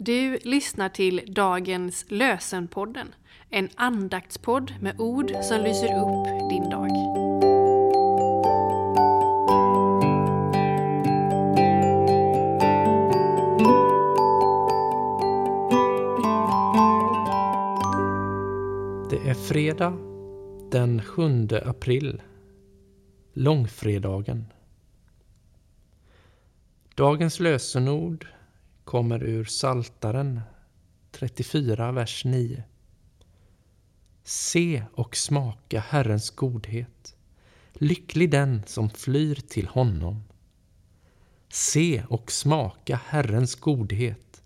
Du lyssnar till dagens lösenpodden. En andaktspodd med ord som lyser upp din dag. Det är fredag den 7 april. Långfredagen. Dagens lösenord kommer ur Saltaren 34, vers 9. Se och smaka Herrens godhet. Lycklig den som flyr till honom. Se och smaka Herrens godhet.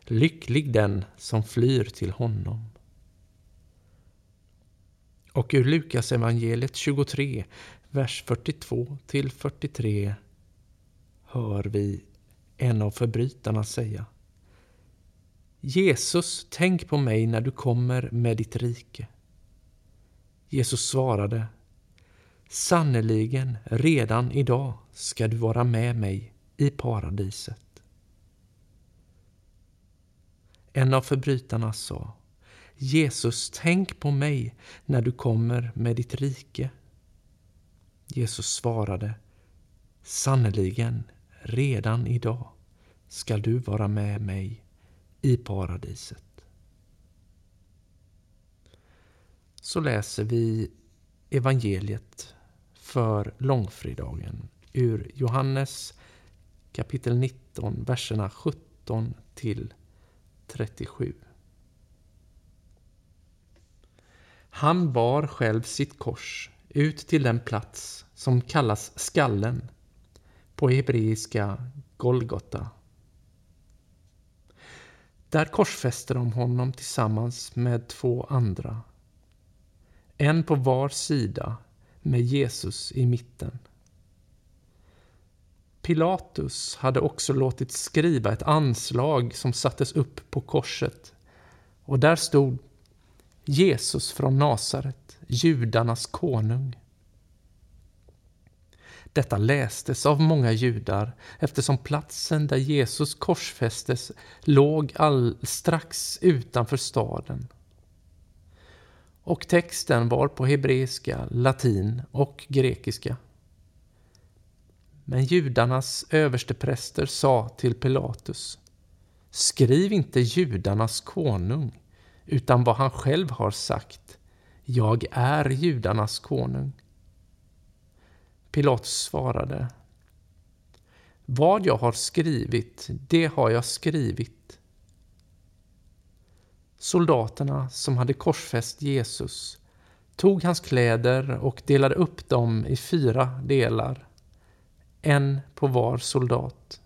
Lycklig den som flyr till honom. Och ur Lukas evangeliet 23, vers 42 till 43 hör vi en av förbrytarna säga. Jesus, tänk på mig när du kommer med ditt rike. Jesus svarade. Sannerligen, redan idag ska du vara med mig i paradiset. En av förbrytarna sa. Jesus, tänk på mig när du kommer med ditt rike. Jesus svarade. Sannerligen, redan idag skall du vara med mig i paradiset. Så läser vi evangeliet för långfredagen ur Johannes kapitel 19, verserna 17 till 37. Han bar själv sitt kors ut till den plats som kallas skallen på hebreiska Golgota. Där korsfäste de honom tillsammans med två andra. En på var sida med Jesus i mitten. Pilatus hade också låtit skriva ett anslag som sattes upp på korset och där stod Jesus från Nasaret, judarnas konung. Detta lästes av många judar eftersom platsen där Jesus korsfästes låg all, strax utanför staden. Och texten var på hebreiska, latin och grekiska. Men judarnas överstepräster sa till Pilatus Skriv inte judarnas konung, utan vad han själv har sagt. Jag är judarnas konung. Pilatus svarade. Vad jag har skrivit, det har jag skrivit. Soldaterna som hade korsfäst Jesus tog hans kläder och delade upp dem i fyra delar, en på var soldat.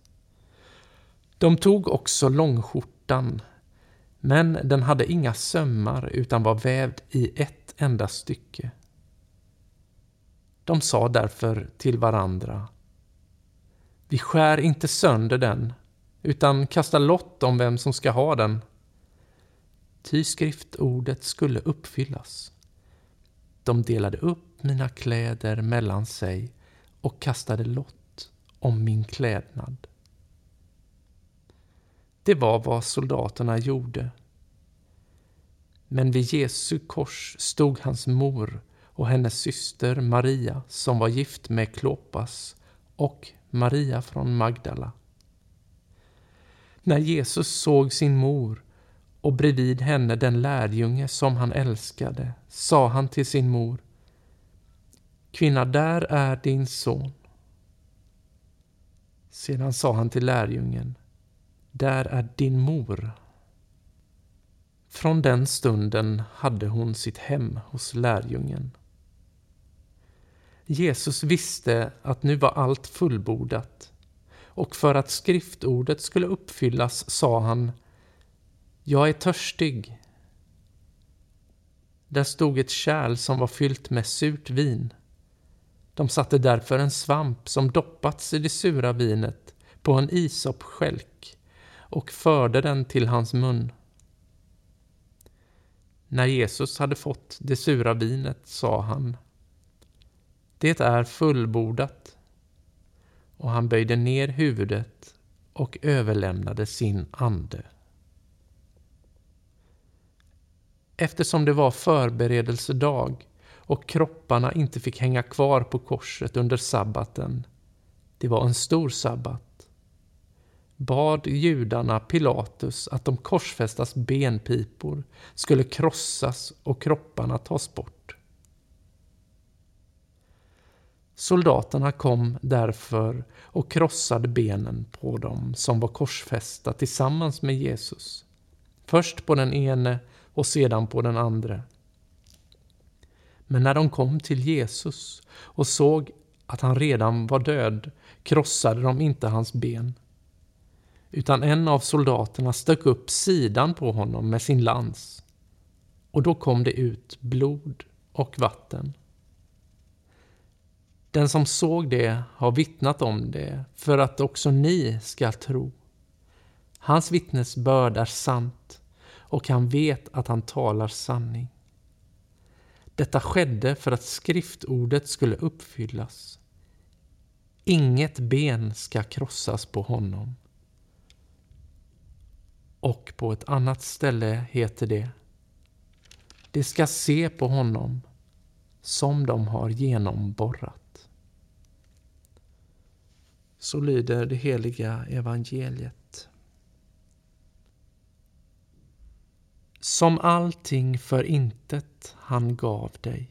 De tog också långskjortan, men den hade inga sömmar utan var vävd i ett enda stycke. De sa därför till varandra Vi skär inte sönder den, utan kastar lott om vem som ska ha den. Ty skriftordet skulle uppfyllas. De delade upp mina kläder mellan sig och kastade lott om min klädnad. Det var vad soldaterna gjorde. Men vid Jesu kors stod hans mor och hennes syster Maria som var gift med Klopas och Maria från Magdala. När Jesus såg sin mor och bredvid henne den lärjunge som han älskade sa han till sin mor Kvinna, där är din son. Sedan sa han till lärjungen Där är din mor. Från den stunden hade hon sitt hem hos lärjungen. Jesus visste att nu var allt fullbordat och för att skriftordet skulle uppfyllas sa han Jag är törstig. Där stod ett kärl som var fyllt med surt vin. De satte därför en svamp som doppats i det sura vinet på en isopskälk och förde den till hans mun. När Jesus hade fått det sura vinet sa han det är fullbordat. Och han böjde ner huvudet och överlämnade sin ande. Eftersom det var förberedelsedag och kropparna inte fick hänga kvar på korset under sabbaten, det var en stor sabbat, bad judarna Pilatus att de korsfästas benpipor skulle krossas och kropparna tas bort. Soldaterna kom därför och krossade benen på dem som var korsfästa tillsammans med Jesus. Först på den ene och sedan på den andra. Men när de kom till Jesus och såg att han redan var död krossade de inte hans ben utan en av soldaterna stök upp sidan på honom med sin lans. Och då kom det ut blod och vatten. Den som såg det har vittnat om det för att också ni ska tro. Hans vittnesbörd är sant och han vet att han talar sanning. Detta skedde för att skriftordet skulle uppfyllas. Inget ben ska krossas på honom. Och på ett annat ställe heter det De ska se på honom som de har genomborrat. Så lyder det heliga evangeliet. Som allting för intet han gav dig,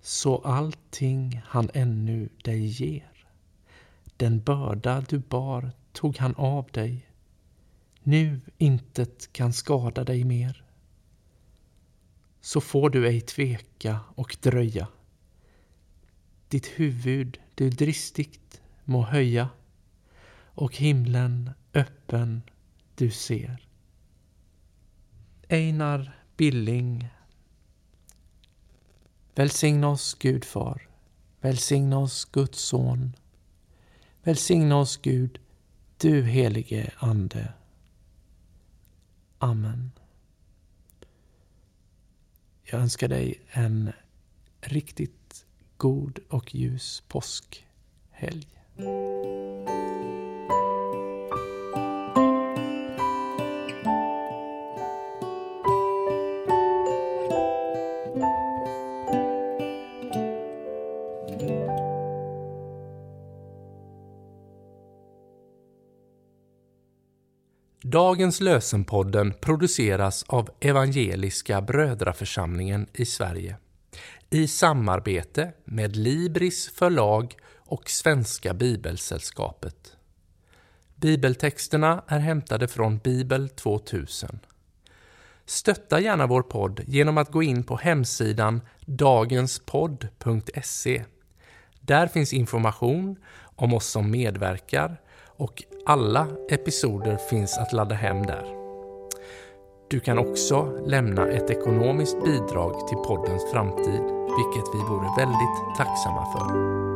så allting han ännu dig ger. Den börda du bar tog han av dig nu intet kan skada dig mer. Så får du ej tveka och dröja. Ditt huvud du dristigt må höja och himlen öppen du ser. Einar Billing Välsigna oss Gud far. Välsigna oss Guds son. Välsigna oss Gud, du helige Ande. Amen. Jag önskar dig en riktigt god och ljus påskhelg. Dagens lösenpodden produceras av Evangeliska Brödraförsamlingen i Sverige. I samarbete med Libris förlag och Svenska Bibelsällskapet. Bibeltexterna är hämtade från Bibel 2000. Stötta gärna vår podd genom att gå in på hemsidan dagenspodd.se. Där finns information om oss som medverkar och alla episoder finns att ladda hem där. Du kan också lämna ett ekonomiskt bidrag till poddens framtid, vilket vi vore väldigt tacksamma för.